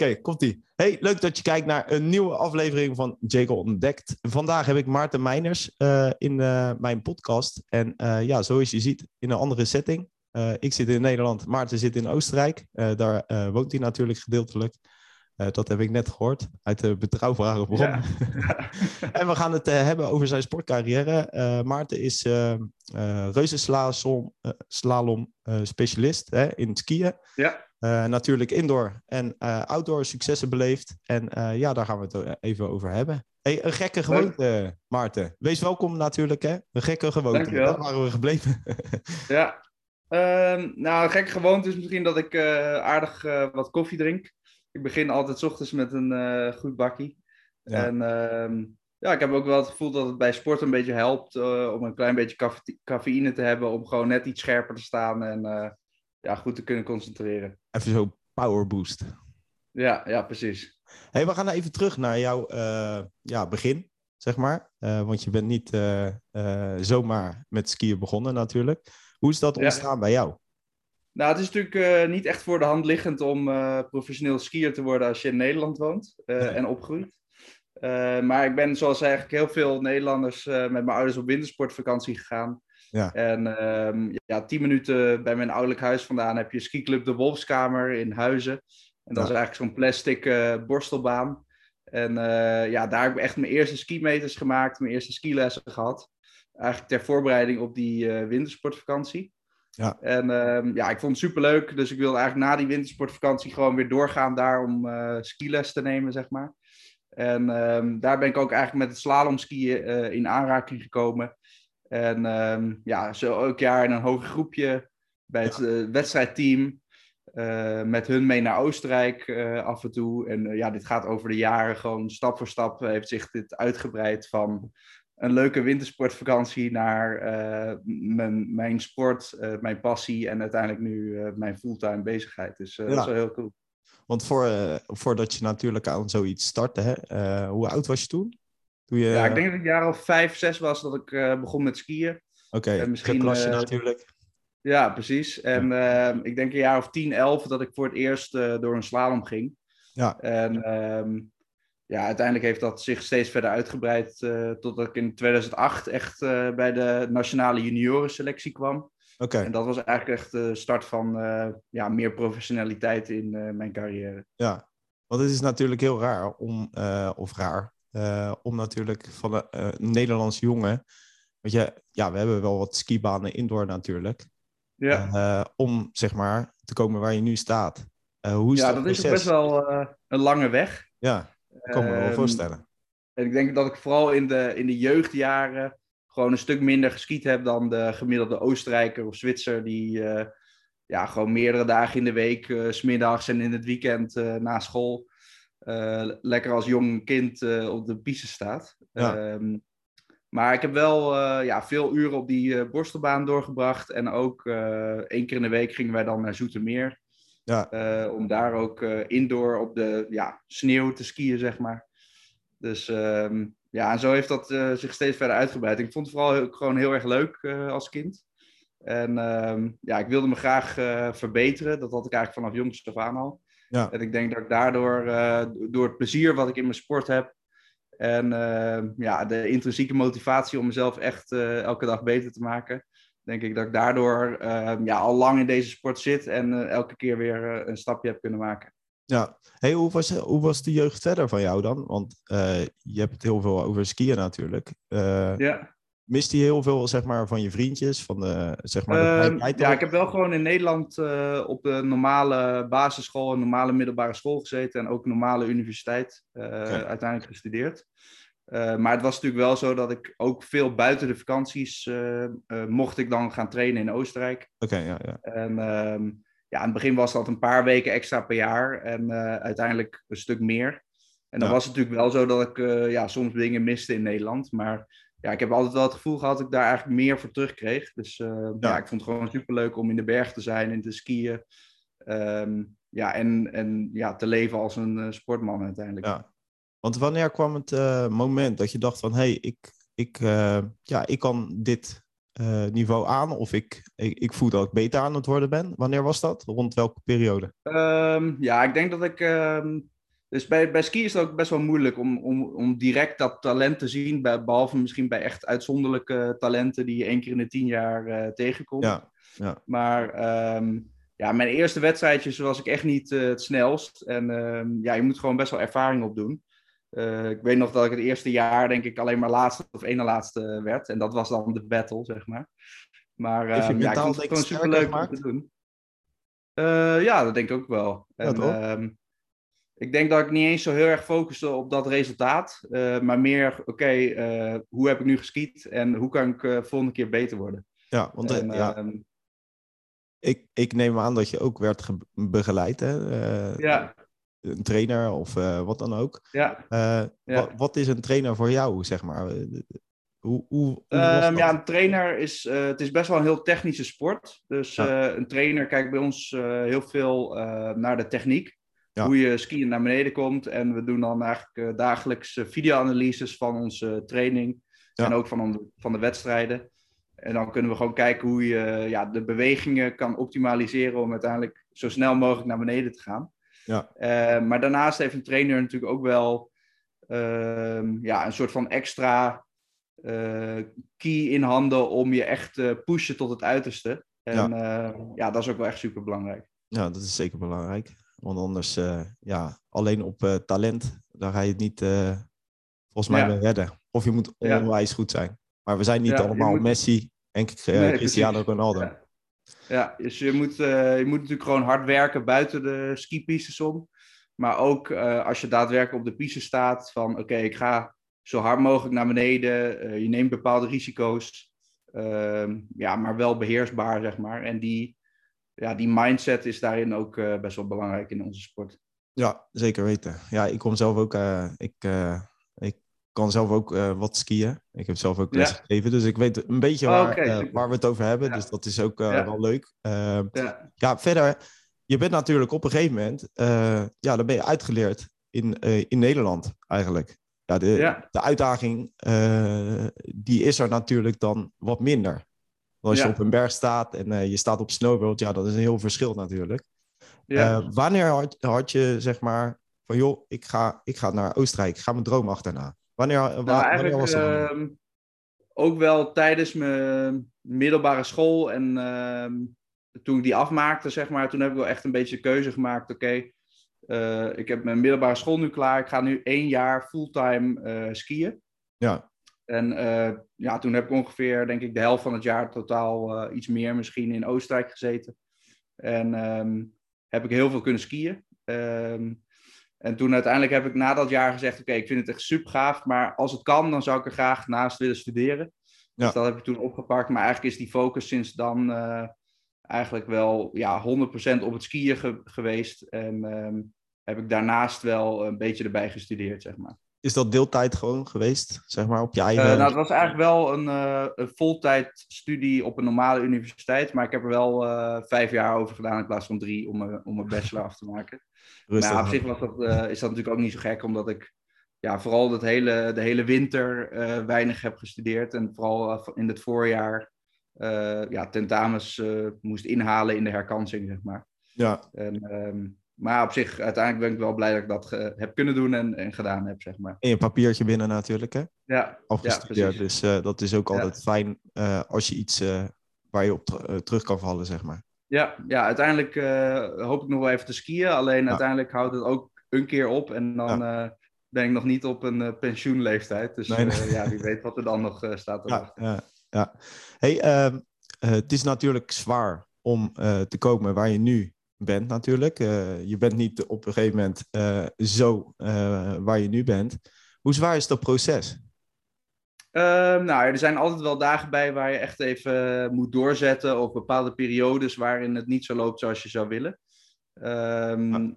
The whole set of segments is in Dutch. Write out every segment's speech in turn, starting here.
Oké, komt-ie. Hey, leuk dat je kijkt naar een nieuwe aflevering van Jekyll Ontdekt. Vandaag heb ik Maarten Meiners uh, in uh, mijn podcast. En uh, ja, zoals je ziet, in een andere setting. ik zit in Nederland, Maarten zit in Oostenrijk. daar woont hij natuurlijk gedeeltelijk. dat heb ik net gehoord uit de betrouwbare bron. Ja. en we gaan het hebben over zijn sportcarrière. Maarten is reuzenslalom slalom, specialist hè, in skiën. Ja. Uh, natuurlijk indoor en uh, outdoor successen beleefd. En uh, ja, daar gaan we het even over hebben. Hey, een gekke gewoonte, Maarten. Wees welkom natuurlijk, hè? Een gekke gewoonte. Daar waren we gebleven. ja. Ehm, nou, een gekke gewoonte is misschien dat ik aardig wat koffie drink. Ik begin altijd s ochtends met een goed bakkie. Ja. En ehm, ja, ik heb ook wel het gevoel dat het bij sport een beetje helpt om een klein beetje cafeïne te hebben. Om gewoon net iets scherper te staan en ja, goed te kunnen concentreren. Even zo power boost. Ja, ja, precies. Hey, we gaan even terug naar jouw uh, ja, begin, zeg maar. Uh, want je bent niet uh, zomaar met skiën begonnen natuurlijk. Hoe is dat ontstaan bij jou? Nou, het is natuurlijk niet echt voor de hand liggend om professioneel skier te worden als je in Nederland woont en opgroeit. maar ik ben zoals eigenlijk heel veel Nederlanders met mijn ouders op wintersportvakantie gegaan. Ja. En um, ja, tien minuten bij mijn ouderlijk huis vandaan heb je skiclub De Wolfskamer in Huizen. En dat is eigenlijk zo'n plastic uh, borstelbaan. En uh, ja, daar heb ik echt mijn eerste skimeters gemaakt, mijn eerste skilessen gehad. Eigenlijk ter voorbereiding op die uh, wintersportvakantie. Ja. En um, ja, ik vond het superleuk. Dus ik wilde eigenlijk na die wintersportvakantie gewoon weer doorgaan daar om skiles te nemen, zeg maar. En um, daar ben ik ook eigenlijk met het slalomskiën in aanraking gekomen. En um, ja, zo elk jaar in een hoger groepje bij het uh, wedstrijdteam. Uh, met hun mee naar Oostenrijk uh, af en toe. En ja, dit gaat over de jaren gewoon stap voor stap heeft zich dit uitgebreid van een leuke wintersportvakantie naar mijn, mijn sport, mijn passie en uiteindelijk nu mijn fulltime bezigheid. Dus ja. dat is wel heel cool. Want voor, voordat je natuurlijk aan zoiets startte, hè, hoe oud was je toen? Je... Ja, ik denk dat ik jaar of vijf, zes was dat ik uh, begon met skiën. Oké, okay, misschien klasje uh, natuurlijk. Ja, precies. En ja. Uh, ik denk een jaar of tien, elf dat ik voor het eerst door een slalom ging. Ja. En um, ja, uiteindelijk heeft dat zich steeds verder uitgebreid totdat ik in 2008 echt bij de nationale juniorenselectie kwam. Oké. Okay. En dat was eigenlijk echt de start van ja, meer professionaliteit in mijn carrière. Ja, want het is natuurlijk heel raar om, of raar, uh, om natuurlijk van een uh, Nederlands jongen. Want je, ja, we hebben wel wat skibanen indoor natuurlijk. Ja. Uh, om zeg maar te komen waar je nu staat. hoe is ja, dat, dat is best wel een lange weg. Ja, dat kan me wel ehm, voorstellen. En ik denk dat ik vooral in de, in de jeugdjaren gewoon een stuk minder geskiet heb dan de gemiddelde Oostenrijker of Zwitser die ja, gewoon meerdere dagen in de week, uh, smiddags en in het weekend na school lekker als jong kind uh, op de piste staat. Ja. Um, maar ik heb wel uh, ja, veel uren op die borstelbaan doorgebracht. En ook één keer in de week gingen wij dan naar Zoetermeer. Ja. om daar ook indoor op de ja, sneeuw te skiën, zeg maar. Dus um, ja, en zo heeft dat zich steeds verder uitgebreid. Ik vond het vooral heel, gewoon heel erg leuk als kind. En um, ja, ik wilde me graag verbeteren. Dat had ik eigenlijk vanaf jongs af aan al. Ja. En ik denk dat ik daardoor, uh, door het plezier wat ik in mijn sport heb en uh, ja, de intrinsieke motivatie om mezelf echt uh, elke dag beter te maken, denk ik dat ik daardoor ja, al lang in deze sport zit en elke keer weer een stapje heb kunnen maken. Ja, hey, hoe, was, hoe was de jeugd verder van jou dan? Want je hebt het heel veel over skiën natuurlijk. ja. Mist hij heel veel zeg maar, van je vriendjes? Van de, zeg maar, de uh, ja, ik heb wel gewoon in Nederland uh, op de normale basisschool en normale middelbare school gezeten. En ook normale universiteit uh, okay. uiteindelijk gestudeerd. Eh, maar het was natuurlijk wel zo dat ik ook veel buiten de vakanties mocht ik dan gaan trainen in Oostenrijk. Oké, okay, ja, ja. En um, ja, in het begin was dat een paar weken extra per jaar. En uiteindelijk een stuk meer. En dan ja. was het natuurlijk wel zo dat ik ja, soms dingen miste in Nederland. Maar ja, ik heb altijd wel het gevoel gehad dat ik daar eigenlijk meer voor terugkreeg. Dus uh, ja. ja. ik vond het gewoon superleuk om in de berg te zijn en te skiën. Um, ja, en, en ja, te leven als een uh, sportman uiteindelijk. Ja. Want wanneer kwam het uh, moment dat je dacht van... hé, hey, ik, ik, ja, ik kan dit eh, niveau aan? Of ik, ik, ik voel dat ik beter aan het worden ben? Wanneer was dat? Rond welke periode? Ehm, ja, ik denk dat ik. ehm, dus bij, bij ski is het ook best wel moeilijk om, om, om direct dat talent te zien. Behalve misschien bij echt uitzonderlijke talenten die je één keer in de tien jaar eh, tegenkomt. Ja, ja. Maar ehm, ja, mijn eerste wedstrijdjes was ik echt niet eh, het snelst. En ehm, ja, je moet gewoon best wel ervaring opdoen. Eh, ik weet nog dat ik het eerste jaar denk ik alleen maar laatste of ene laatste werd. En dat was dan de battle, zeg maar. Maar Heeft je ja, ik vond het gewoon superleuk om te doen. Ja, dat denk ik ook wel. Ja, En, toch? Ik denk dat ik niet eens zo heel erg focuste op dat resultaat. eh, maar meer, oké, eh, hoe heb ik nu geskiet en hoe kan ik eh volgende keer beter worden? Ja, want En, ja, ehm, ik, ik neem aan dat je ook werd ge- begeleid, hè? Ja, Een trainer of wat dan ook. ja. Ja. wa- wat is een trainer voor jou, zeg maar? Hoe, hoe, Ehm, ja, een trainer is, het is best wel een heel technische sport. Dus Ja. een trainer kijkt bij ons heel veel naar de techniek. Ja. Hoe je skiën naar beneden komt. En we doen dan eigenlijk eh, dagelijks eh, videoanalyses van onze training. Ja. En ook van, van de wedstrijden. En dan kunnen we gewoon kijken hoe je ja, de bewegingen kan optimaliseren om uiteindelijk zo snel mogelijk naar beneden te gaan. Ja. Eh, maar daarnaast heeft een trainer natuurlijk ook wel ehm, ja, een soort van extra eh, key in handen om je echt te pushen tot het uiterste. En ja, ja dat is ook wel echt super belangrijk. Ja, dat is zeker belangrijk. Want anders, eh, ja, alleen op eh, talent, daar ga je het niet eh, volgens mij Ja. redden. Of je moet Ja. onwijs goed zijn. Maar we zijn niet Ja, allemaal moet- Messi en Nee, Cristiano. Ronaldo. Ja. Dus je moet, je moet natuurlijk gewoon hard werken buiten de skipistes om. Maar ook als je daadwerkelijk op de piste staat van oké, ik ga zo hard mogelijk naar beneden. Je neemt bepaalde risico's. Ehm, ja, maar wel beheersbaar, zeg maar. En die, ja, die mindset is daarin ook eh, best wel belangrijk in onze sport. Ja, zeker weten. Ja, ik kom zelf ook, eh, ik, eh, ik kan zelf ook wat skiën. Ik heb zelf ook les Ja. gegeven, dus ik weet een beetje waar, waar we het over hebben. Ja. Dus dat is ook wel leuk. Ehm, Ja, ja, verder, je bent natuurlijk op een gegeven moment, ja, dan ben je uitgeleerd in, in Nederland eigenlijk. Ja, de, de uitdaging, die is er natuurlijk dan wat minder. Als je op een berg staat en eh, je staat op Snowworld, ja, dat is een heel verschil natuurlijk. ja. Eh, wanneer had, had je, zeg maar, van joh, ik ga, ik ga naar Oostenrijk, ik ga mijn droom achterna. Wanneer, wa- Nou, wanneer was dat? ehm, ook wel tijdens mijn middelbare school en ehm, toen ik die afmaakte, zeg maar, toen heb ik wel echt een beetje de keuze gemaakt. Oké, eh, ik heb mijn middelbare school nu klaar. Ik ga nu één jaar fulltime skiën. ja, En eh, ja, toen heb ik ongeveer, denk ik, de helft van het jaar totaal eh, iets meer misschien in Oostenrijk gezeten. En ehm, heb ik heel veel kunnen skiën. Ehm, en toen uiteindelijk heb ik na dat jaar gezegd, oké, ik vind het echt super gaaf, maar als het kan, dan zou ik er graag naast willen studeren. Ja. Dus dat heb ik toen opgepakt. Maar eigenlijk is die focus sinds dan eh, eigenlijk wel ja, 100% op het skiën ge- geweest. En ehm, heb ik daarnaast wel een beetje erbij gestudeerd, zeg maar. Is dat deeltijd gewoon geweest, zeg maar, op je Eh, eigen... nou, het was eigenlijk wel een, een voltijd studie op een normale universiteit. Maar ik heb er wel eh, vijf jaar over gedaan in plaats van drie om, mijn- om mijn bachelor af te maken. rustig Maar op zich was dat, is dat natuurlijk ook niet zo gek, omdat ik ja, vooral dat hele, de hele winter weinig heb gestudeerd. En vooral in het voorjaar ja, tentamens moest inhalen in de herkansing, zeg maar. Ja, En, ehm, maar op zich, uiteindelijk ben ik wel blij dat ik dat ge- heb kunnen doen en, en gedaan heb, zeg maar. en je papiertje binnen natuurlijk, hè? Ja, Afgestudeerd, precies. dus eh, dat is ook Ja. altijd fijn eh, als je iets eh, waar je op ter- eh, terug kan vallen, zeg maar. Ja, ja uiteindelijk eh, hoop ik nog wel even te skiën. Alleen Ja. uiteindelijk houdt het ook een keer op. En dan eh, ben ik nog niet op een eh, pensioenleeftijd. Dus Nee, nee. eh, ja, wie weet wat er dan nog eh, staat Ja, ja, ja. Hey, ehm, eh, het is natuurlijk zwaar om eh, te komen waar je nu bent natuurlijk. Eh, je bent niet op een gegeven moment eh, zo eh, waar je nu bent. Hoe zwaar is dat proces? Ehm, nou, er zijn altijd wel dagen bij waar je echt even moet doorzetten. Of bepaalde periodes waarin het niet zo loopt zoals je zou willen. Ehm, Ja.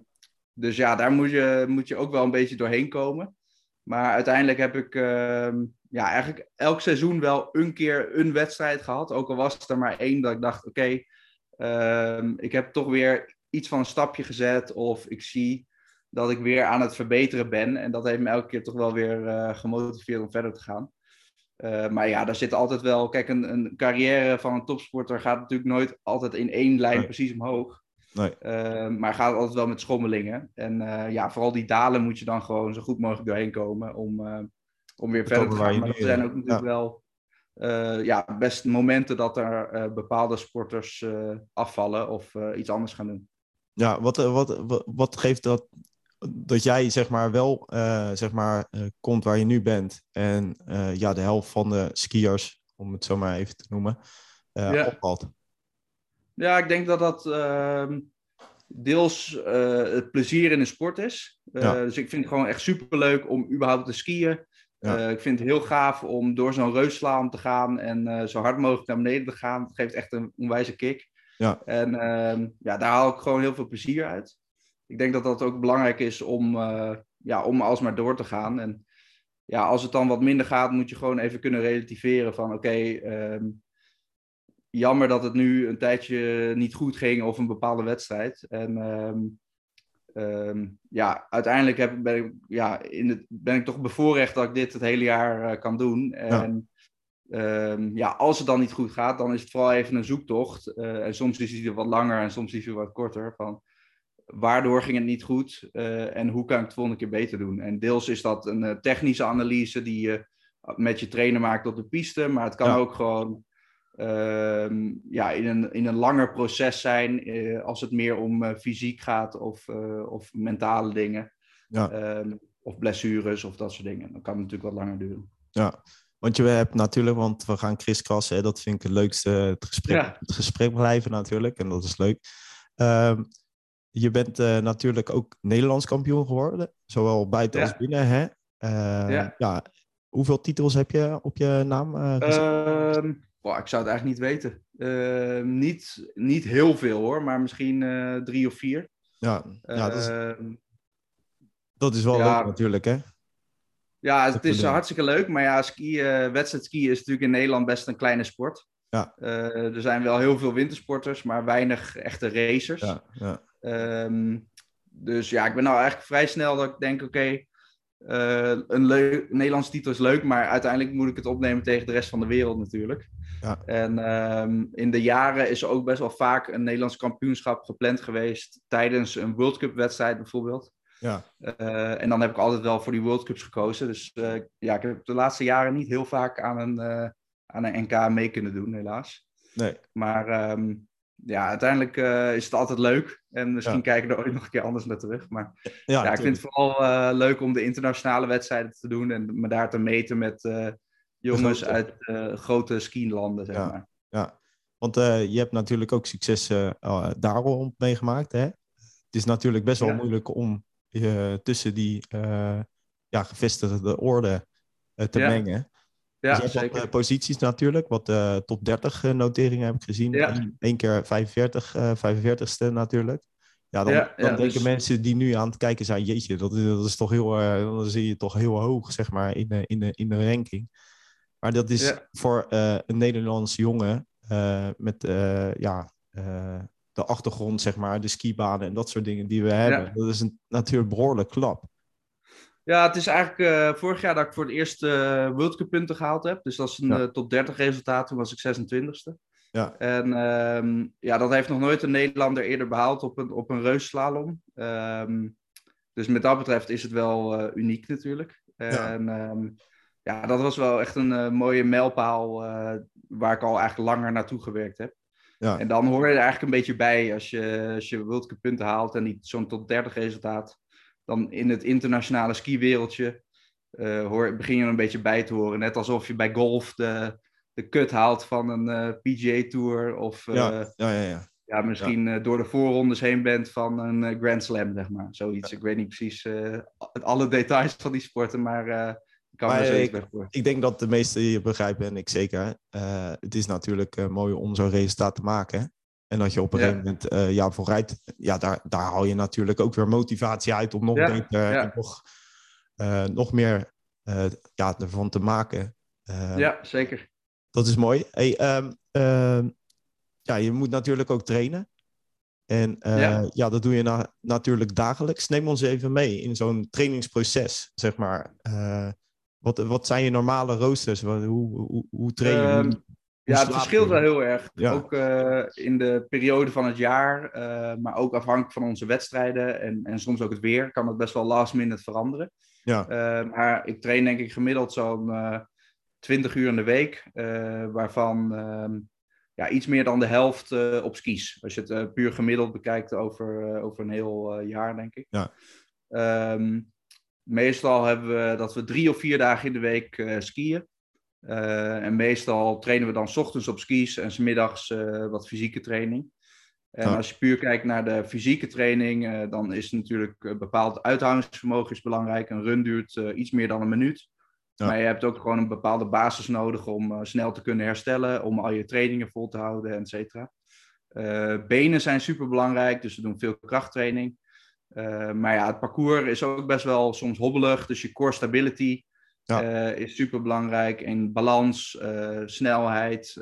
Dus ja, daar moet je, moet je ook wel een beetje doorheen komen. Maar uiteindelijk heb ik ehm, ja, eigenlijk elk seizoen wel een keer een wedstrijd gehad. Ook al was het er maar één dat ik dacht, oké, ik heb toch weer iets van een stapje gezet. Of ik zie dat ik weer aan het verbeteren ben. En dat heeft me elke keer toch wel weer eh, gemotiveerd om verder te gaan. maar ja, daar zit altijd wel. Kijk, een, een carrière van een topsporter gaat natuurlijk nooit altijd in één lijn precies omhoog. Nee. maar gaat altijd wel met schommelingen. En ja, vooral die dalen moet je dan gewoon zo goed mogelijk doorheen komen om, om weer verder te gaan. Maar er zijn ook natuurlijk wel ja, best momenten dat er bepaalde sporters afvallen of iets anders gaan doen. Ja, wat, wat, wat, wat geeft dat dat jij zeg maar wel uh, zeg maar, uh, komt waar je nu bent. En uh, ja, de helft van de skiers, om het zo maar even te noemen, ja. opvalt. Ja, ik denk dat dat ehm, deels het plezier in de sport is. Ja. Dus ik vind het gewoon echt superleuk om überhaupt te skiën. Ja. ik vind het heel gaaf om door zo'n reusslaan te gaan en zo hard mogelijk naar beneden te gaan. Het geeft echt een onwijze kick. Ja. En ehm, ja, daar haal ik gewoon heel veel plezier uit ik denk dat dat ook belangrijk is om, uh, ja, om alsmaar door te gaan. En ja, als het dan wat minder gaat, moet je gewoon even kunnen relativeren van oké, ehm, jammer dat het nu een tijdje niet goed ging of een bepaalde wedstrijd. En ehm, ja, uiteindelijk heb, ben, ik, ja, in het, ben ik toch bevoorrecht dat ik dit het hele jaar uh, kan doen. En ja. ja. als het dan niet goed gaat, dan is het vooral even een zoektocht. Uh, en soms is hij wat langer en soms is hij wat korter. Van, waardoor ging het niet goed uh, en hoe kan ik het volgende keer beter doen? En deels is dat een uh, technische analyse die je met je trainer maakt op de piste, maar het kan ja. ook gewoon uh, ja, in, een, in een langer proces zijn als het meer om fysiek gaat of, of mentale dingen. Ja. Ehm, of blessures of dat soort dingen. Dan kan het natuurlijk wat langer duren. Ja, want je hebt natuurlijk, want we gaan kriskassen, dat vind ik het leukste, het gesprek, ja. het gesprek blijven natuurlijk, en dat is leuk. Ehm, je bent uh, natuurlijk ook Nederlands kampioen geworden, zowel buiten ja. als binnen. Hè? Uh, ja. ja. Hoeveel titels heb je op je naam uh, boah, ik zou het eigenlijk niet weten. Niet, niet heel veel hoor, maar misschien drie of vier. Ja, ja dat, is, dat is wel leuk natuurlijk hè? Ja, het is hartstikke leuk. Maar ja, ski, wedstrijd skiën is natuurlijk in Nederland best een kleine sport. Ja. er zijn wel heel veel wintersporters, maar weinig echte racers. Ja, ja. Um, dus ja, ik ben nou eigenlijk vrij snel dat ik denk, oké, okay, uh, een leuk, Nederlandse titel is leuk, maar uiteindelijk moet ik het opnemen tegen de rest van de wereld natuurlijk. Ja. En um, in de jaren is er ook best wel vaak een Nederlands kampioenschap gepland geweest tijdens een World Cup wedstrijd bijvoorbeeld. Ja. Uh, en dan heb ik altijd wel voor die World Cups gekozen. Dus uh, ja, ik heb de laatste jaren niet heel vaak aan een, aan een NK mee kunnen doen, helaas. Nee. Maar um, ja, uiteindelijk is het altijd leuk. En misschien ja. kijken we er ooit nog een keer anders naar terug. Maar ja, ja ik vind het vooral leuk om de internationale wedstrijden te doen. En me daar te meten met jongens grote. uit grote skilanden, zeg ja. maar. Ja, want je hebt natuurlijk ook succes daarom meegemaakt. Hè? Het is natuurlijk best wel moeilijk om tussen die ja, gevestigde orde te mengen. Ja, dus zeker. Wat, uh, posities natuurlijk, wat uh, top 30 uh, noteringen heb ik gezien. Ja. Eén keer 45, 45ste natuurlijk. Ja, dan, ja, ja, dan denken dus... mensen die nu aan het kijken zijn, jeetje, dat is, dat is toch heel, dan zie je toch heel hoog, zeg maar, in de, in de, in de ranking. Maar dat is voor een Nederlands jongen met ja, de achtergrond, zeg maar, de skibanen en dat soort dingen die we hebben. Dat is een, natuurlijk behoorlijk klap. Ja, het is eigenlijk uh, vorig jaar dat ik voor het eerst uh, World Cup punten gehaald heb. Dus dat is een ja. uh, top 30 resultaat. Toen was ik 26e. Ja. En um, ja, dat heeft nog nooit een Nederlander eerder behaald op een, op een reusslalom. Um, dus met dat betreft is het wel uniek natuurlijk. Ja. En um, ja, dat was wel echt een mooie mijlpaal waar ik al eigenlijk langer naartoe gewerkt heb. Ja. En dan hoor je er eigenlijk een beetje bij als je, als je World Cup punten haalt en niet zo'n top 30 resultaat dan in het internationale skiwereldje uh, hoor, begin je er een beetje bij te horen. Net alsof je bij golf de, de cut haalt van een uh, PGA Tour. Of uh, ja, ja, ja, ja. ja misschien door de voorrondes heen bent van een Grand Slam, zeg maar. Zoiets. Ik weet niet precies alle details van die sporten, maar kan maar er ik, denk dat de meesten je begrijpen en ik zeker. het is natuurlijk mooi om zo'n resultaat te maken. En dat je op een Ja. gegeven moment uh, ja, vooruit, ja, daar, daar haal je natuurlijk ook weer motivatie uit om nog Ja, beter ja. en nog, nog meer ja, ervan te maken. Ja, zeker. Dat is mooi. Hey, um, uh, ja, je moet natuurlijk ook trainen. En uh, Ja. ja. dat doe je na, natuurlijk dagelijks. Neem ons even mee in zo'n trainingsproces, zeg maar. Uh, Wat, wat zijn je normale roosters? Hoe, hoe, hoe train je? Ehm, Hoe- ja, het verschilt wel heel erg. Ja. Ook eh, in de periode van het jaar, eh, maar ook afhankelijk van onze wedstrijden en, en soms ook het weer, kan het best wel last minute veranderen. Ja, Eh, maar ik train denk ik gemiddeld zo'n eh 20 uur in de week, waarvan ehm, ja, iets meer dan de helft op skis. Als je het puur gemiddeld bekijkt over, over een heel jaar, denk ik. Ja. Ehm, meestal hebben we dat we drie of vier dagen in de week eh, skiën. Eh, en meestal trainen we dan ochtends op skis en 's middags eh, wat fysieke training. En Ja. als je puur kijkt naar de fysieke training, dan is natuurlijk bepaald uithoudingsvermogen is belangrijk. Een run duurt iets meer dan een minuut. Ja. Maar je hebt ook gewoon een bepaalde basis nodig om snel te kunnen herstellen, om al je trainingen vol te houden, et cetera. Benen zijn super belangrijk, dus we doen veel krachttraining. Eh, maar ja, het parcours is ook best wel soms hobbelig, dus je core stability Ja. eh, is super belangrijk. En balans, eh, snelheid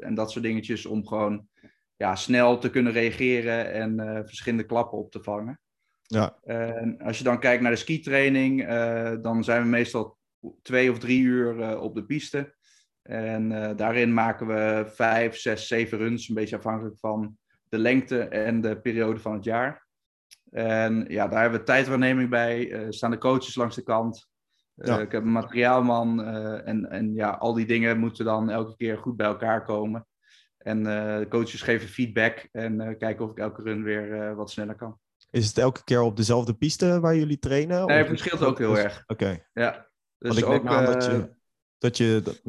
en dat soort dingetjes om gewoon ja, snel te kunnen reageren en verschillende klappen op te vangen. ja, En als je dan kijkt naar de skitraining, dan zijn we meestal twee of drie uur op de piste. En daarin maken we vijf, zes, zeven runs, een beetje afhankelijk van de lengte en de periode van het jaar. En ja, daar hebben we tijdwaarneming bij, eh, staan de coaches langs de kant. Eh, Ja. Ik heb een materiaalman eh, en, en ja, al die dingen moeten dan elke keer goed bij elkaar komen. En de coaches geven feedback en kijken of ik elke run weer wat sneller kan. Is het elke keer op dezelfde piste waar jullie trainen? Nee, het verschilt ook heel erg. Oké, Ja, dus want ik ook, neem aan dat je, dat je dat,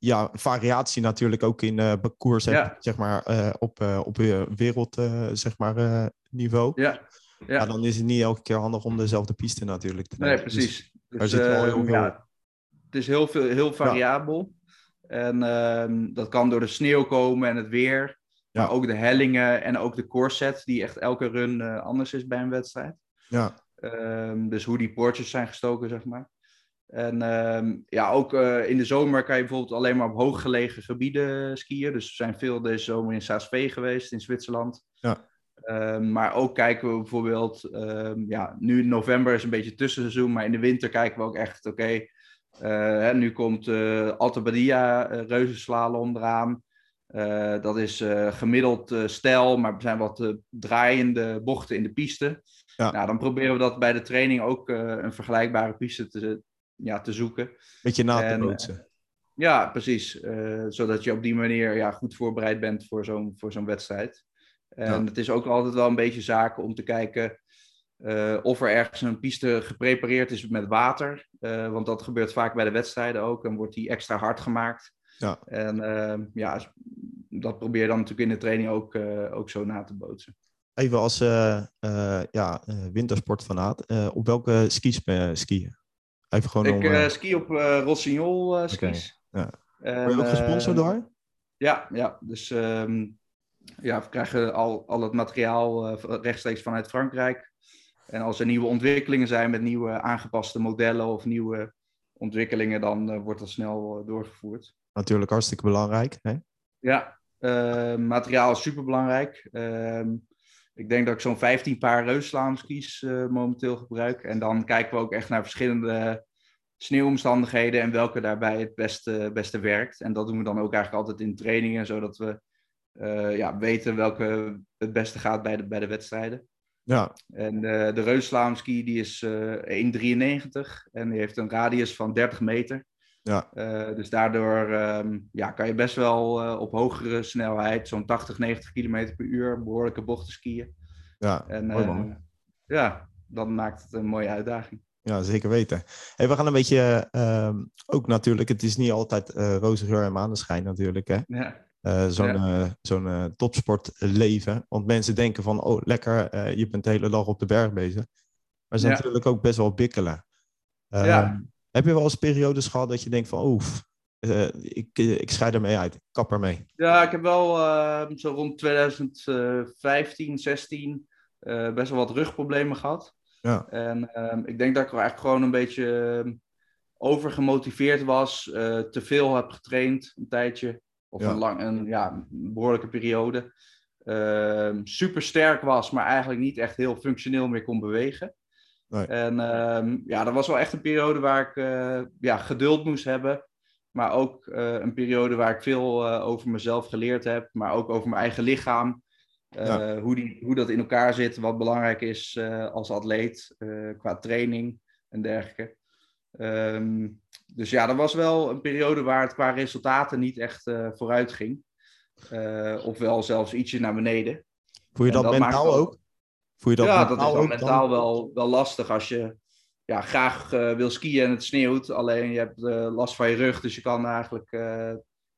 ja, variatie natuurlijk ook in parcours hebt, Ja. zeg maar, op, op wereld, zeg maar, niveau. Ja, Ja. ja. dan is het niet elke keer handig om dezelfde piste natuurlijk te nee, nemen. Dus- precies. Dus, zit wel heel ehm, veel- ja, het is heel, veel, heel variabel. En ehm, dat kan door de sneeuw komen en het weer. Ja. Maar ook de hellingen en ook de corset, die echt elke run eh, anders is bij een wedstrijd. ja, Ehm, dus hoe die poortjes zijn gestoken, zeg maar. En ja, ook eh, in de zomer kan je bijvoorbeeld alleen maar op hooggelegen gebieden skiën. Dus we zijn veel deze zomer in Saas-Vee geweest, in Zwitserland. Ja. Ehm, maar ook kijken we bijvoorbeeld, ehm, ja, nu in november is een beetje tussenseizoen, maar in de winter kijken we ook echt, oké, eh, nu komt eh Alta Badia eh, reuzenslalom eraan. Dat is gemiddeld stijl, maar er zijn wat draaiende bochten in de piste. Ja. Nou, dan proberen we dat bij de training ook een vergelijkbare piste te, ja, te zoeken. beetje na te En, bootsen. Ja, precies. Zodat je op die manier ja, goed voorbereid bent voor zo'n, voor zo'n wedstrijd. En Ja. het is ook altijd wel een beetje zaken om te kijken eh, of er ergens een piste geprepareerd is met water. Eh, want dat gebeurt vaak bij de wedstrijden ook. Dan wordt die extra hard gemaakt. Ja. En eh, ja, dat probeer je dan natuurlijk in de training ook, eh, ook zo na te bootsen. Even als ja, wintersportfanaat, op welke skis skiën? Even gewoon Ik om, ski op Rossignol skis. ja. En, word je ook gesponsord eh, door? Ja, ja. dus ehm, ja, we krijgen al, al het materiaal eh, rechtstreeks vanuit Frankrijk. En als er nieuwe ontwikkelingen zijn met nieuwe aangepaste modellen of nieuwe ontwikkelingen, dan eh, wordt dat snel eh, doorgevoerd. Natuurlijk hartstikke belangrijk. Hè? Ja, materiaal is super belangrijk. ik denk dat ik zo'n 15 paar reusslaamskis uh, momenteel gebruik. En dan kijken we ook echt naar verschillende sneeuwomstandigheden en welke daarbij het beste, beste werkt. En dat doen we dan ook eigenlijk altijd in trainingen, zodat we uh, ja, weten welke het beste gaat bij de, bij de wedstrijden. Ja. En uh, de reusslaamski die is uh, 1,93 en die heeft een radius van 30 meter. Ja. Dus daardoor um, ja, kan je best wel op hogere snelheid, zo'n 80, 90 km per uur, behoorlijke bochten skiën. Ja, en, mooi man. Ja, dan maakt het een mooie uitdaging. Ja, zeker weten. Hey, we gaan een beetje, uh, ook natuurlijk, het is niet altijd uh, roze geur en maneschijn natuurlijk, hè? Ja. Uh, zo'n ja. zo'n uh, topsportleven. Want mensen denken van, oh lekker, je bent de hele dag op de berg bezig. Maar ze ja. natuurlijk ook best wel bikkelen. ja. Heb je wel eens periodes gehad dat je denkt van, oef, ik, ik scheid ermee uit, ik kap ermee? Ja, ik heb wel ehm, zo rond 2015, 16 best wel wat rugproblemen gehad. Ja. En ik denk dat ik er eigenlijk gewoon een beetje ehm, overgemotiveerd was, te veel heb getraind een tijdje, of Ja. een, lang, een ja, behoorlijke periode. Uh, super sterk was, maar eigenlijk niet echt heel functioneel meer kon bewegen. Nee. En ehm, ja, dat was wel echt een periode waar ik ja, geduld moest hebben. Maar ook een periode waar ik veel over mezelf geleerd heb. Maar ook over mijn eigen lichaam. hoe, die, hoe dat in elkaar zit. Wat belangrijk is als atleet. qua training en dergelijke. Ehm, dus ja, dat was wel een periode waar het qua resultaten niet echt uh, vooruit ging. Uh, ofwel zelfs ietsje naar beneden. Voel je dat, dat mentaal ook? Voel je dat ja, dat is wel mentaal wel, wel lastig als je ja, graag uh, wil skiën en het sneeuwt. Alleen je hebt last van je rug, dus je kan eigenlijk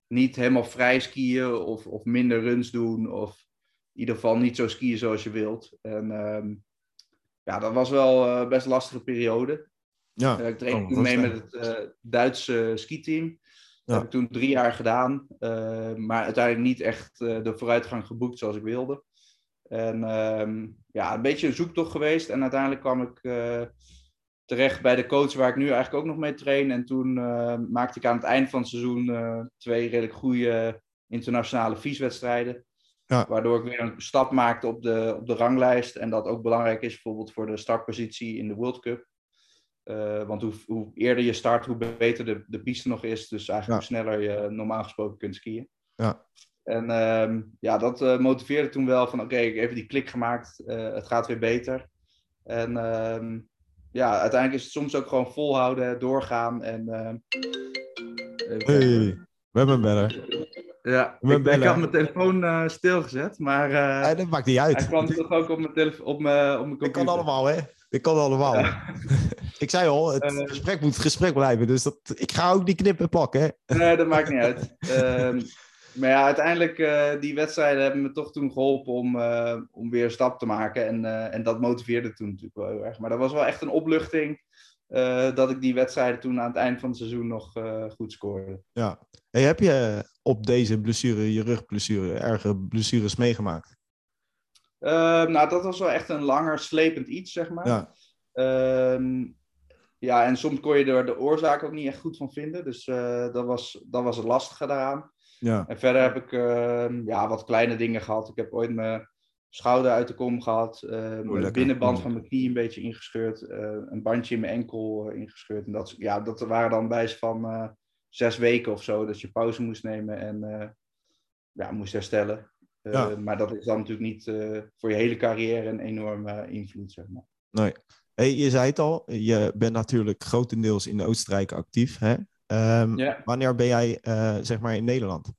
niet helemaal vrij skiën of, of minder runs doen. Of in ieder geval niet zo skiën zoals je wilt. En um, ja, dat was wel best een lastige periode. Ja. Uh, ik trainde toen mee met het uh, Duitse skiteam. Dat heb ik toen drie jaar gedaan. Uh, maar uiteindelijk niet echt de vooruitgang geboekt zoals ik wilde. En ehm, ja, een beetje een zoektocht geweest. En uiteindelijk kwam ik terecht bij de coach waar ik nu eigenlijk ook nog mee train. En toen maakte ik aan het eind van het seizoen twee redelijk goede internationale vieswedstrijden. Ja. Waardoor ik weer een stap maakte op de, op de ranglijst. En dat ook belangrijk is bijvoorbeeld voor de startpositie in de World Cup. Uh, want hoe, hoe, eerder je start, hoe beter de, de piste nog is. Dus eigenlijk hoe sneller je normaal gesproken kunt skiën. Ja. En uh, ja, dat uh, motiveerde toen wel van oké, ik heb even die klik gemaakt. Uh, het gaat weer beter. En ehm, ja, uiteindelijk is het soms ook gewoon volhouden, doorgaan. En, ehm, hey, we hebben hem beller. Ja, ik, ik, had mijn telefoon stilgezet, maar... Nee, dat maakt niet uit. Hij kwam toch ook op mijn, telefoon, op mijn, op mijn computer. Ik kan allemaal, hè? Ik kan allemaal. Ik zei al, het uh, gesprek moet gesprek blijven. Dus dat, ik ga ook die knippen pakken. Nee, dat maakt niet uit. Um, maar ja, uiteindelijk, uh, die wedstrijden hebben me toch toen geholpen om, uh, om weer een stap te maken. En, en dat motiveerde toen natuurlijk wel heel erg. Maar dat was wel echt een opluchting dat ik die wedstrijden toen aan het eind van het seizoen nog goed scoorde. Ja. Hey, heb je op deze blessure, je rugblessure, erge blessures meegemaakt? Ehm, nou, dat was wel echt een langer slepend iets, zeg maar. Ja. Ehm, ja, en soms kon je er de oorzaak ook niet echt goed van vinden. Dus uh, dat, was, dat was het lastige daaraan. Ja. En verder heb ik uh, ja, wat kleine dingen gehad. Ik heb ooit mijn schouder uit de kom gehad. Uh, oh, binnenband van mijn knie een beetje ingescheurd. Uh, een bandje in mijn enkel ingescheurd. En dat, ja, dat waren dan bij van zes weken of zo. Dat je pauze moest nemen en ja, moest herstellen. Ja. Maar dat is dan natuurlijk niet voor je hele carrière een enorme invloed, zeg maar. Nee. Hey, je zei het al, je bent natuurlijk grotendeels in Oostenrijk actief. Hè? Um, Wanneer ben jij uh, zeg maar in Nederland?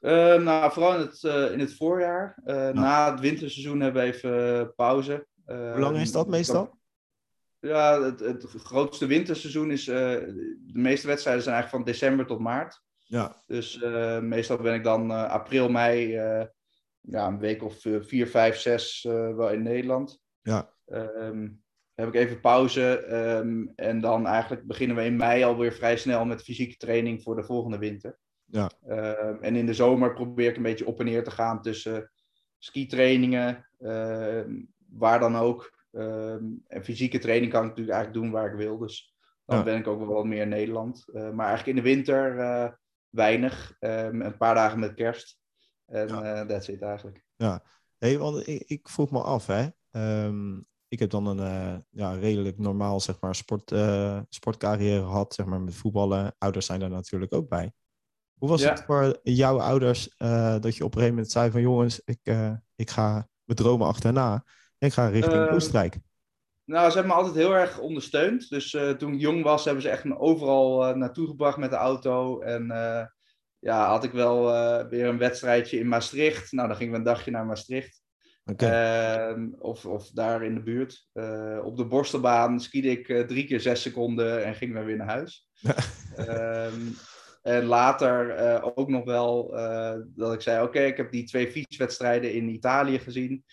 Uh, nou, vooral in het, uh, in het voorjaar. Na het winterseizoen hebben we even pauze. Hoe lang is dat meestal? Ja, het, het grootste winterseizoen is. de meeste wedstrijden zijn eigenlijk van december tot maart. Ja. Dus meestal ben ik dan april, mei, ja, een week of vier, vijf, zes wel in Nederland. Ja. Um, heb ik even pauze. Um, en dan eigenlijk beginnen we in mei alweer vrij snel met fysieke training voor de volgende winter. Ja. Um, en in de zomer probeer ik een beetje op en neer te gaan tussen skitrainingen, uh, waar dan ook. en fysieke training kan ik natuurlijk eigenlijk doen waar ik wil. Dus dan ja. ben ik ook wel wat meer in Nederland. Uh, maar eigenlijk in de winter uh, weinig. een paar dagen met kerst. En ja. that's it eigenlijk. Ja, hey, want ik, ik vroeg me af, hè. Um, ik heb dan een uh, ja, redelijk normaal zeg maar, sport, uh, sportcarrière gehad, zeg maar, met voetballen. Ouders zijn daar natuurlijk ook bij. Hoe was het voor jouw ouders uh, dat je op een gegeven moment zei van jongens, ik, ik ga mijn dromen achterna en ik ga richting Oostenrijk? Nou, ze hebben me altijd heel erg ondersteund. Dus toen ik jong was, hebben ze echt me overal naartoe gebracht met de auto. En ja, had ik wel weer een wedstrijdje in Maastricht. Nou, dan gingen we een dagje naar Maastricht. Ehm, of, of daar in de buurt. Uh, op de borstelbaan skiede ik uh, drie keer zes seconden en ging weer naar huis. um, en later uh, ook nog wel dat ik zei: Oké, okay, ik heb die twee fietswedstrijden in Italië gezien.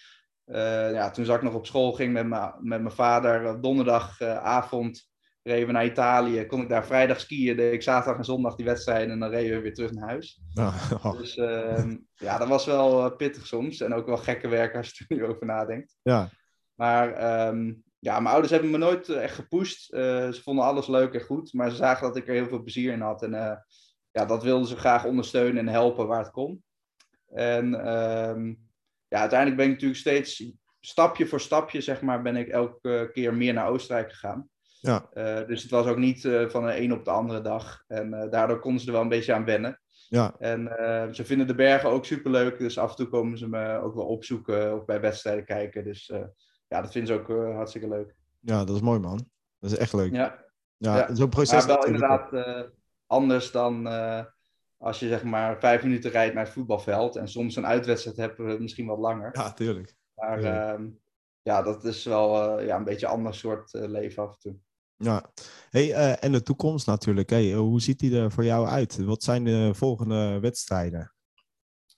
ja, toen zat ik nog op school, ging met, met mijn vader donderdagavond reden we naar Italië, kon ik daar vrijdag skiën, deed ik zaterdag en zondag die wedstrijden en dan reden we weer terug naar huis. Oh. Dus uh, ja, dat was wel uh, pittig soms en ook wel gekke werk als je er nu over nadenkt. Ja. Maar um, ja, mijn ouders hebben me nooit eh, echt gepusht. Uh, ze vonden alles leuk en goed, maar ze zagen dat ik er heel veel plezier in had. En uh, ja, dat wilden ze graag ondersteunen en helpen waar het kon. En um, ja, uiteindelijk ben ik natuurlijk steeds stapje voor stapje, zeg maar, ben ik elke keer meer naar Oostenrijk gegaan. Ja. Uh, dus het was ook niet uh, van de een op de andere dag. En uh, daardoor konden ze er wel een beetje aan wennen. Ja. En ze vinden de bergen ook superleuk. Dus af en toe komen ze me ook wel opzoeken of bij wedstrijden kijken. Dus ja, dat vinden ze ook hartstikke leuk. Ja, dat is mooi man. Dat is echt leuk. Ja. Ja, ja. zo'n proces. Maar wel inderdaad anders dan als je zeg maar vijf minuten rijdt naar het voetbalveld. En soms een uitwedstrijd hebben we misschien wat langer. Ja, tuurlijk. Maar uh, ja, dat is wel ja, een beetje een ander soort leven af en toe. Ja, hey, uh, en de toekomst natuurlijk. Hey, hoe ziet die er voor jou uit? Wat zijn de volgende wedstrijden?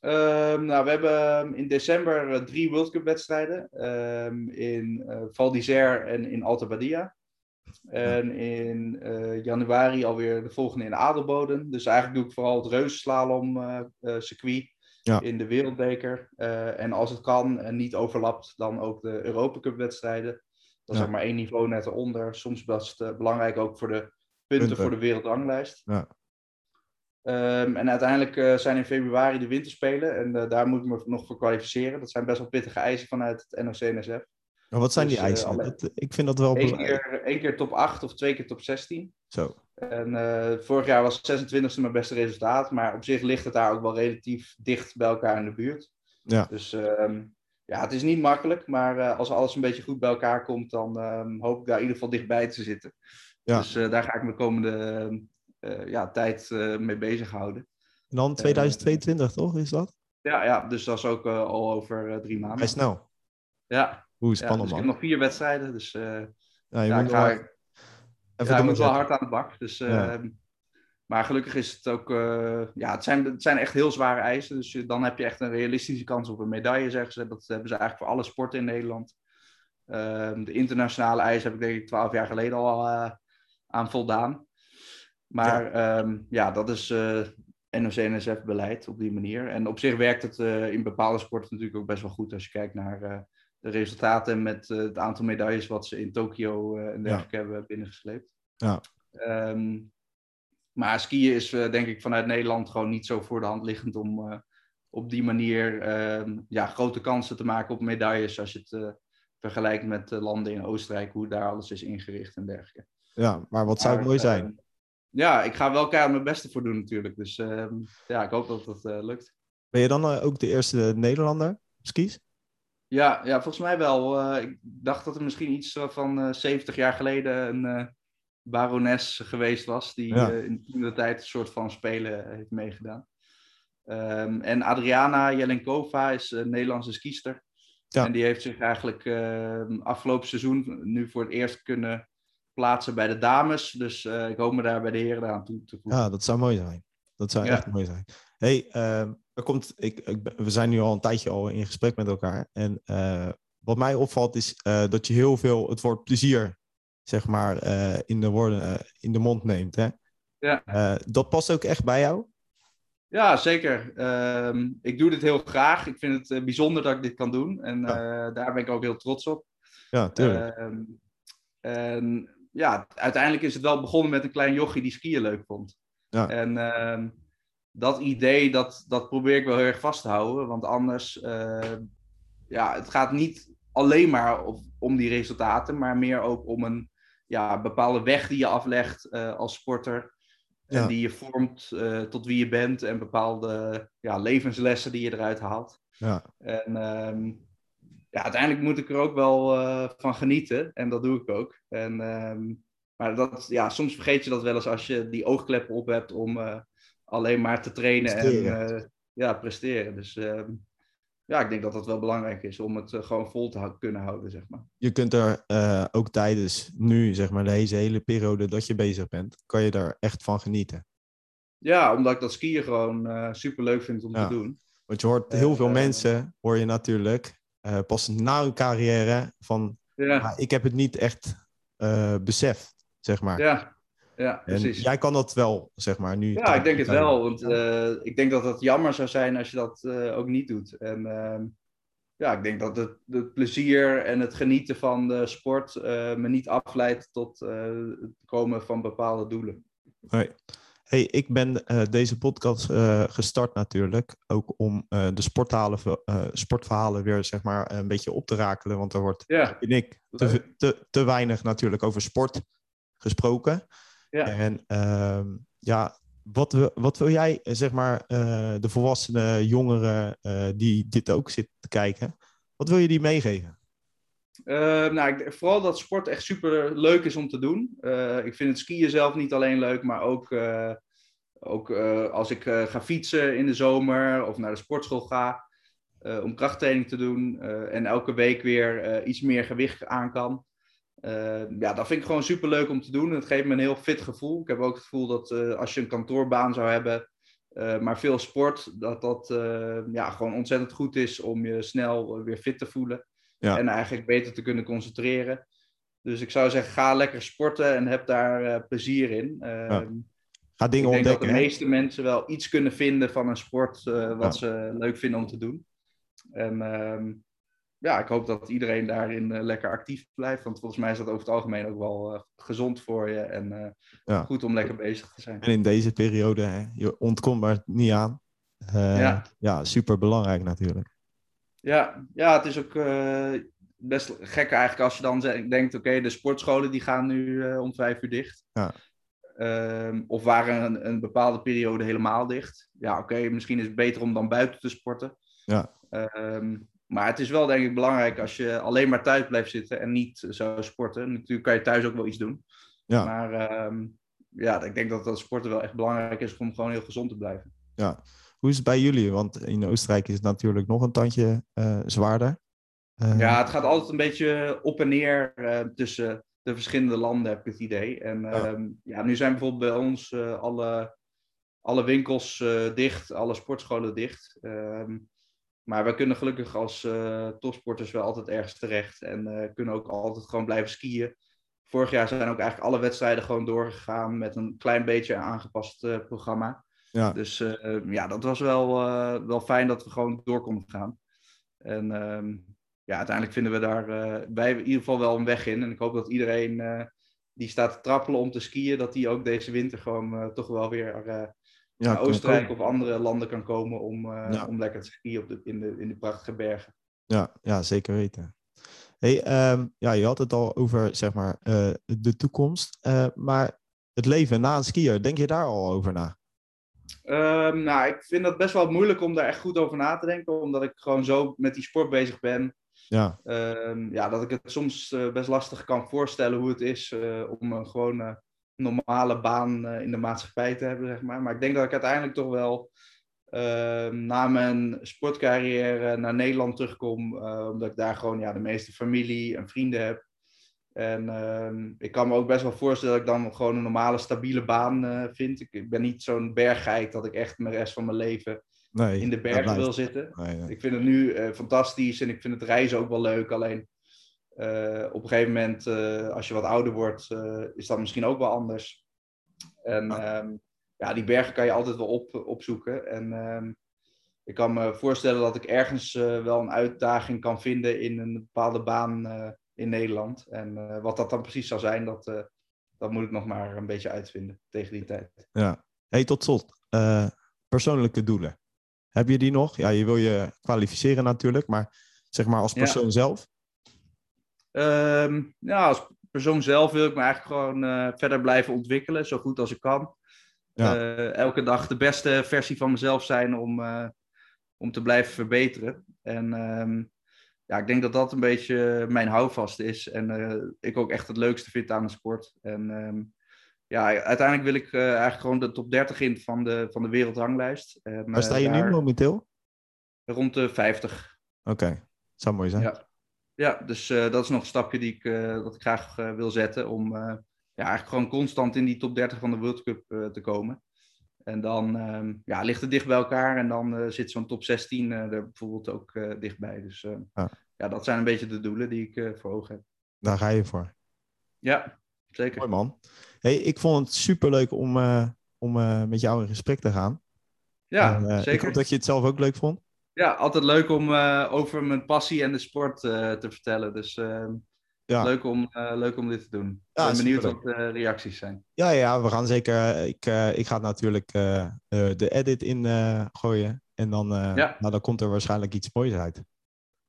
Um, nou, we hebben in december drie World Cup wedstrijden. Um, in Val d'Isère en in Alta Badia. En in uh, januari alweer de volgende in Adelboden. Dus eigenlijk doe ik vooral het reuzenslalom uh, uh, circuit ja. in de wereldbeker. en als het kan en niet overlapt, dan ook de Europa Cup wedstrijden. Dat is Ja. zeg maar één niveau net eronder. Soms best belangrijk ook voor de punten, Punten. voor de wereldranglijst. Ja. Ehm, en uiteindelijk eh, zijn in februari de winterspelen. En eh, daar moet ik me nog voor kwalificeren. Dat zijn best wel pittige eisen vanuit het NOC-NSF. Maar wat zijn Dus, die eh, eisen? alle- Dat, ik vind dat wel Eén belangrijk. keer, één keer top 8 of twee keer top 16. Zo. En eh, vorig jaar was 26e mijn beste resultaat. Maar op zich ligt het daar ook wel relatief dicht bij elkaar in de buurt. Ja. Dus ehm, ja, het is niet makkelijk. Maar eh, als alles een beetje goed bij elkaar komt, dan ehm, hoop ik daar in ieder geval dichtbij te zitten. Ja. Dus eh, daar ga ik me de komende ehm, eh, ja, tijd mee bezighouden. En dan 2022, toch? Is dat? Ja, ja, dus dat is ook al over drie maanden. Vrij snel. Ja, Hoe ja, spannend, dus ik heb man. nog vier wedstrijden. Dus Ja, je ja, moet ik wel ga, even ja, ik moet wel hard aan de bak. Dus, Ja. ehm, Maar gelukkig is het ook... eh, ja, het zijn, het zijn echt heel zware eisen. Dus je- dan heb je echt een realistische kans op een medaille, zeggen ze. Dat hebben ze eigenlijk voor alle sporten in Nederland. Ehm, de internationale eisen heb ik denk ik twaalf jaar geleden al eh, aan voldaan. Maar ja, ja dat is eh NOC-NSF-beleid op die manier. En op zich werkt het eh, in bepaalde sporten natuurlijk ook best wel goed... als je kijkt naar eh, de resultaten met eh, het aantal medailles... wat ze in Tokio eh, en dergelijke hebben binnengesleept. Ja. Ehm, maar skiën is eh, denk ik vanuit Nederland gewoon niet zo voor de hand liggend om eh, op die manier ehm, ja, grote kansen te maken op medailles als je het eh, vergelijkt met landen in Oostenrijk, hoe daar alles is ingericht en dergelijke. Ja, maar wat zou het mooi zijn? ja, ik ga wel keihard mijn beste voor doen natuurlijk. Dus ehm, ja, ik hoop dat eh, lukt. Ben je dan ook de eerste Nederlander op skis? Ja, ja, volgens mij wel. Ik dacht dat er misschien iets van eh 70 jaar geleden een barones geweest was. Die Ja. eh, in de tijd een soort van spelen heeft meegedaan. Ehm, en Adriana Jelenkova is een Nederlandse skiester. Ja. En die heeft zich eigenlijk ehm, afgelopen seizoen nu voor het eerst kunnen plaatsen bij de dames. Dus eh, ik hoop me daar bij de heren aan toe te voegen. Ja, dat zou mooi zijn. Dat zou Ja. echt mooi zijn. hey, ehm, er komt, ik, ik, we zijn nu al een tijdje al in gesprek met elkaar. En eh, wat mij opvalt is eh, dat je heel veel het woord plezier, zeg maar, eh, in, de woorden, eh, in de mond neemt. Hè? Ja. Eh, dat past ook echt bij jou? Ja, zeker. Ehm, ik doe dit heel graag. Ik vind het bijzonder dat ik dit kan doen. En daar ben ik ook heel trots op. Ja, tuurlijk. Ehm, en ja, uiteindelijk is het wel begonnen met een klein jochie die skiën leuk vond. Ja. En ehm, dat idee, dat, dat probeer ik wel heel erg vast te houden. Want anders, ja, het gaat niet alleen maar op, om die resultaten, maar meer ook om een ja, bepaalde weg die je aflegt eh, als sporter. Ja. En die je vormt eh, tot wie je bent en bepaalde ja, levenslessen die je eruit haalt. ja. En ehm, ja, uiteindelijk moet ik er ook wel eh, van genieten. En dat doe ik ook. En, ehm, maar dat, ja, soms vergeet je dat wel eens als je die oogkleppen op hebt om alleen maar te trainen Presteren. en ja, presteren. Dus ehm, ja, ik denk dat dat wel belangrijk is om het eh, gewoon vol te kunnen houden, zeg maar. Je kunt er eh, ook tijdens nu, zeg maar, deze hele periode dat je bezig bent, kan je daar echt van genieten. Ja, omdat ik dat skiën gewoon super leuk vind om Ja. te doen. Want je hoort heel veel Eh, mensen, hoor je natuurlijk, eh, pas na hun carrière van, Ja, "Ah, ik heb het niet echt eh, beseft, zeg maar. ja, ja en precies. jij kan dat wel, zeg maar, nu. Ja, ik denk het wel. Want eh, ik denk dat het jammer zou zijn als je dat eh, ook niet doet. En ehm, ja, ik denk dat het, het plezier en het genieten van de sport eh, me niet afleidt tot het komen van bepaalde doelen. Nee. Hey, ik ben deze podcast gestart natuurlijk ook om de sporthalen, sportverhalen weer zeg maar een beetje op te rakelen. Want er wordt, ja. ik, te, te, te weinig natuurlijk over sport gesproken. Ja. En ehm, ja, wat, wat wil jij, zeg maar, de volwassenen, jongeren die dit ook zitten te kijken, wat wil je die meegeven? Uh, nou, ik, vooral dat sport echt super leuk is om te doen. Ik vind het skiën zelf niet alleen leuk, maar ook, ook als ik ga fietsen in de zomer of naar de sportschool ga om krachttraining te doen en elke week weer iets meer gewicht aan kan. Ja, dat vind ik gewoon super leuk om te doen. Het geeft me een heel fit gevoel. Ik heb ook het gevoel dat als je een kantoorbaan zou hebben, maar veel sport, dat dat ja, gewoon ontzettend goed is om je snel weer fit te voelen. Ja. En eigenlijk beter te kunnen concentreren. Dus ik zou zeggen, ga lekker sporten en heb daar plezier in. Ja. Ga dingen ik denk dat de meeste mensen wel iets kunnen vinden van een sport wat ze leuk vinden om te doen. En ehm, ja, ik hoop dat iedereen daarin eh, lekker actief blijft. Want volgens mij is dat over het algemeen ook wel gezond voor je. En ja. goed om lekker bezig te zijn. En in deze periode, hè, je ontkomt maar niet aan. ja. ja, super belangrijk natuurlijk. Ja, ja het is ook best gek eigenlijk als je dan denkt, oké, de sportscholen die gaan nu uh, om vijf uur dicht. Ja. Um, of waren een, een, bepaalde periode helemaal dicht. Ja, oké, misschien is het beter om dan buiten te sporten. Ja. Um, maar het is wel denk ik belangrijk als je alleen maar thuis blijft zitten en niet zou sporten. Natuurlijk kan je thuis ook wel iets doen. Ja. Maar um, ja, ik denk dat dat sporten wel echt belangrijk is om gewoon heel gezond te blijven. Ja, hoe is het bij jullie? Want in Oostenrijk is het natuurlijk nog een tandje uh, zwaarder. Uh... Ja, het gaat altijd een beetje op en neer uh, tussen de verschillende landen, heb ik het idee. En ja. ja nu zijn bijvoorbeeld bij ons alle, alle winkels dicht, alle sportscholen dicht. Ehm, maar we kunnen gelukkig als topsporters wel altijd ergens terecht. En kunnen ook altijd gewoon blijven skiën. Vorig jaar zijn ook eigenlijk alle wedstrijden gewoon doorgegaan met een klein beetje aangepast programma. Ja. Dus uh, ja, dat was wel, uh, wel fijn dat we gewoon door konden gaan. En uh, ja, uiteindelijk vinden we daar wij in ieder geval wel een weg in. En ik hoop dat iedereen die staat te trappelen om te skiën, dat die ook deze winter gewoon toch wel weer ja, naar Oostenrijk of andere landen kan komen om, ja. om lekker te skiën op de, in, de, in de prachtige bergen. Ja, ja zeker weten. Hey, um, ja, je had het al over zeg maar, de toekomst. maar het leven na een skier, denk je daar al over na? Um, nou, ik vind dat best wel moeilijk om daar echt goed over na te denken, omdat ik gewoon zo met die sport bezig ben. Ja. Um, ja, dat ik het soms uh, best lastig kan voorstellen hoe het is om een gewone normale baan uh, in de maatschappij te hebben, zeg maar. Maar ik denk dat ik uiteindelijk toch wel ehm, na mijn sportcarrière naar Nederland terugkom, omdat ik daar gewoon ja, de meeste familie en vrienden heb. En uh, ik kan me ook best wel voorstellen dat ik dan gewoon een normale, stabiele baan uh, vind. Ik, ik, ben niet zo'n berggeit dat ik echt de rest van mijn leven nee, in de bergen wil zitten. Nee, Ik vind het nu uh, fantastisch en ik vind het reizen ook wel leuk. Alleen uh, op een gegeven moment, als je wat ouder wordt, is dat misschien ook wel anders. En ja. Um, ja, die bergen kan je altijd wel op, opzoeken. En um, ik kan me voorstellen dat ik ergens wel een uitdaging kan vinden in een bepaalde baan in Nederland. En wat dat dan precies zal zijn, dat, dat moet ik nog maar een beetje uitvinden tegen die tijd. Ja. Hey, tot slot. Uh, persoonlijke doelen. Heb je die nog? Ja, je wil je kwalificeren natuurlijk, maar zeg maar als persoon ja. zelf? Um, ja, als persoon zelf wil ik me eigenlijk gewoon verder blijven ontwikkelen, zo goed als ik kan. Ja. elke dag de beste versie van mezelf zijn om, om te blijven verbeteren. En um, ja, ik denk dat dat een beetje mijn houvast is. En ik ook echt het leukste vind aan de sport. En um, ja, uiteindelijk wil ik eigenlijk gewoon de top 30 in van de, van de wereldranglijst. En, Waar sta je nu momenteel? Rond de 50. Oké, okay. zou mooi zijn. Ja, ja dus uh, dat is nog een stapje die ik, dat ik graag wil zetten. Om ja, eigenlijk gewoon constant in die top 30 van de World Cup te komen. En dan um, ja, ligt het dicht bij elkaar en dan zit zo'n top 16 uh, er bijvoorbeeld ook dichtbij. Dus ja. ja. dat zijn een beetje de doelen die ik voor ogen heb. Daar ga je voor. Ja, zeker. Mooi man. Hey, ik vond het superleuk om, om met jou in gesprek te gaan. Ja, en, zeker. Ik hoop dat je het zelf ook leuk vond. Ja, altijd leuk om over mijn passie en de sport te vertellen. Dus ehm, Ja. Leuk, om, eh, leuk om dit te doen. Ik Ja, ben benieuwd wat de reacties zijn. Ja, ja, we gaan zeker. Ik, eh, ik ga natuurlijk eh, eh, de edit in eh, gooien. En dan, eh, Ja. nou, dan komt er waarschijnlijk iets moois uit.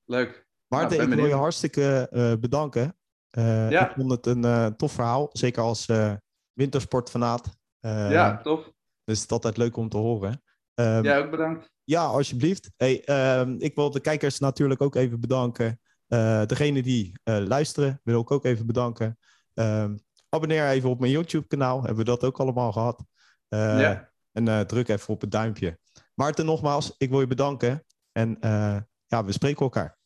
Leuk. Maarten, ik wil je hartstikke eh, bedanken. Eh, Ja. Ik vond het een eh, tof verhaal. Zeker als eh wintersportfanaat. Eh, ja, tof. Dus het is altijd leuk om te horen. Ehm, Jij ook bedankt. Ja, alsjeblieft. Hey, ehm, ik wil de kijkers natuurlijk ook even bedanken. Eh degene die eh, luisteren, wil ik ook even bedanken. Ehm, abonneer even op mijn YouTube-kanaal. Hebben we dat ook allemaal gehad. Eh, ja, En druk even op het duimpje. Maarten, nogmaals, ik wil je bedanken. En ja, we spreken elkaar.